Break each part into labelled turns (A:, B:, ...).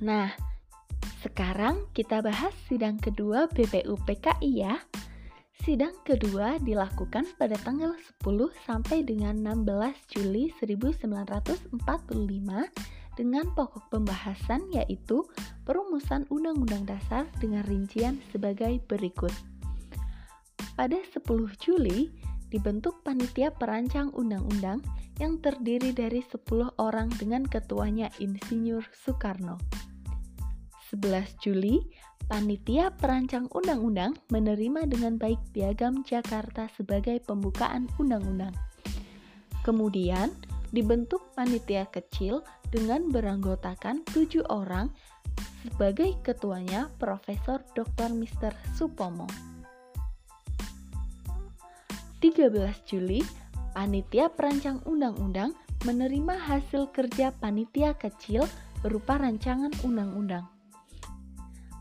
A: Nah, sekarang kita bahas sidang kedua BPUPKI ya. Sidang kedua dilakukan pada tanggal 10 sampai dengan 16 Juli 1945 dengan pokok pembahasan yaitu perumusan Undang-Undang Dasar dengan rincian sebagai berikut. Pada 10 Juli, dibentuk panitia perancang undang-undang yang terdiri dari 10 orang dengan ketuanya Insinyur Soekarno. 11 Juli, panitia perancang undang-undang menerima dengan baik piagam Jakarta sebagai pembukaan undang-undang. Kemudian, dibentuk panitia kecil dengan beranggotakan tujuh orang sebagai ketuanya Profesor Dr. Mr. Supomo. 13 Juli, panitia perancang undang-undang menerima hasil kerja panitia kecil berupa rancangan undang-undang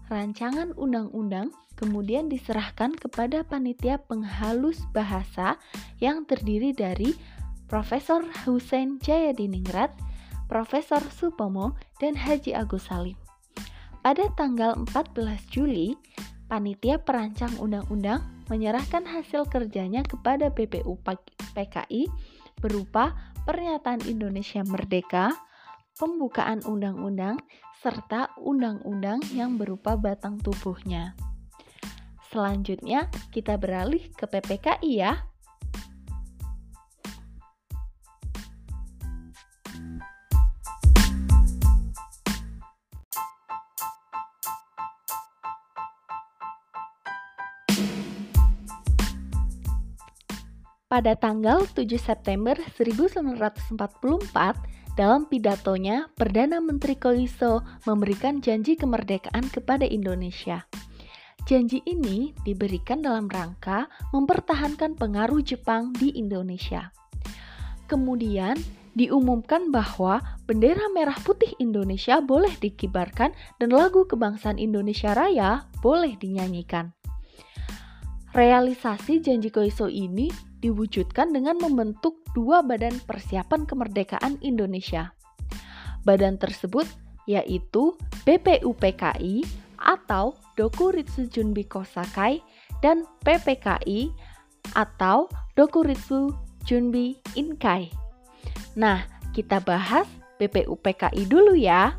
A: rancangan undang-undang kemudian diserahkan kepada panitia penghalus bahasa yang terdiri dari Profesor Hussein Jayadiningrat, Profesor Supomo, dan Haji Agus Salim. Pada tanggal 14 Juli, panitia perancang undang-undang menyerahkan hasil kerjanya kepada BPU PKI berupa pernyataan Indonesia Merdeka, pembukaan undang-undang, serta undang-undang yang berupa batang tubuhnya. Selanjutnya, kita beralih ke PPKI ya. Pada tanggal 7 September 1944, dalam pidatonya, Perdana Menteri Koiso memberikan janji kemerdekaan kepada Indonesia. Janji ini diberikan dalam rangka mempertahankan pengaruh Jepang di Indonesia. Kemudian diumumkan bahwa bendera merah putih Indonesia boleh dikibarkan dan lagu kebangsaan Indonesia Raya boleh dinyanyikan. Realisasi janji Koiso ini diwujudkan dengan membentuk dua badan persiapan kemerdekaan Indonesia. Badan tersebut yaitu BPUPKI atau Dokuritsu Junbi Kosakai dan PPKI atau Dokuritsu Junbi Inkai. Nah, kita bahas BPUPKI dulu ya.